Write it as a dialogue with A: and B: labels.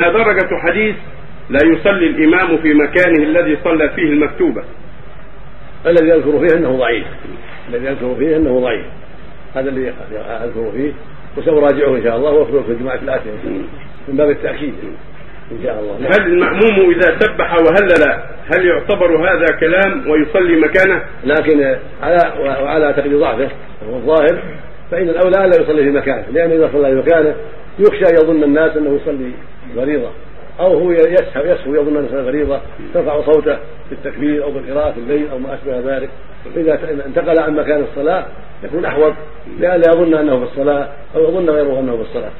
A: ما درجة حديث لا يصلي الإمام في مكانه الذي صلى فيه المكتوبة.
B: الذي يذكر فيه أنه ضعيف. الذي يذكر فيه أنه ضعيف. هذا اللي اذكر فيه وسأراجعه إن شاء الله وأخبره في الجمعه الاتيه من باب التأكيد إن شاء الله.
A: هل المأموم إذا سبح وهلل هل يعتبر هذا كلام ويصلي مكانه؟
B: لكن على وعلى تقدير ضعفه وهو الظاهر فإن الأولى الا يصلي في مكانه لأن إذا صلى في مكانه يخشى أن يظن الناس أنه يصلي فريضه أو هو يسهو يسهو يظن انه يصلي فريضه ترفع صوته بالتكبير أو بالقراءه في الليل أو ما أشبه ذلك. فإذا انتقل عن مكان الصلاة يكون أحوط لئلا يظن أنه في الصلاة أو يظن غيره أنه في الصلاة.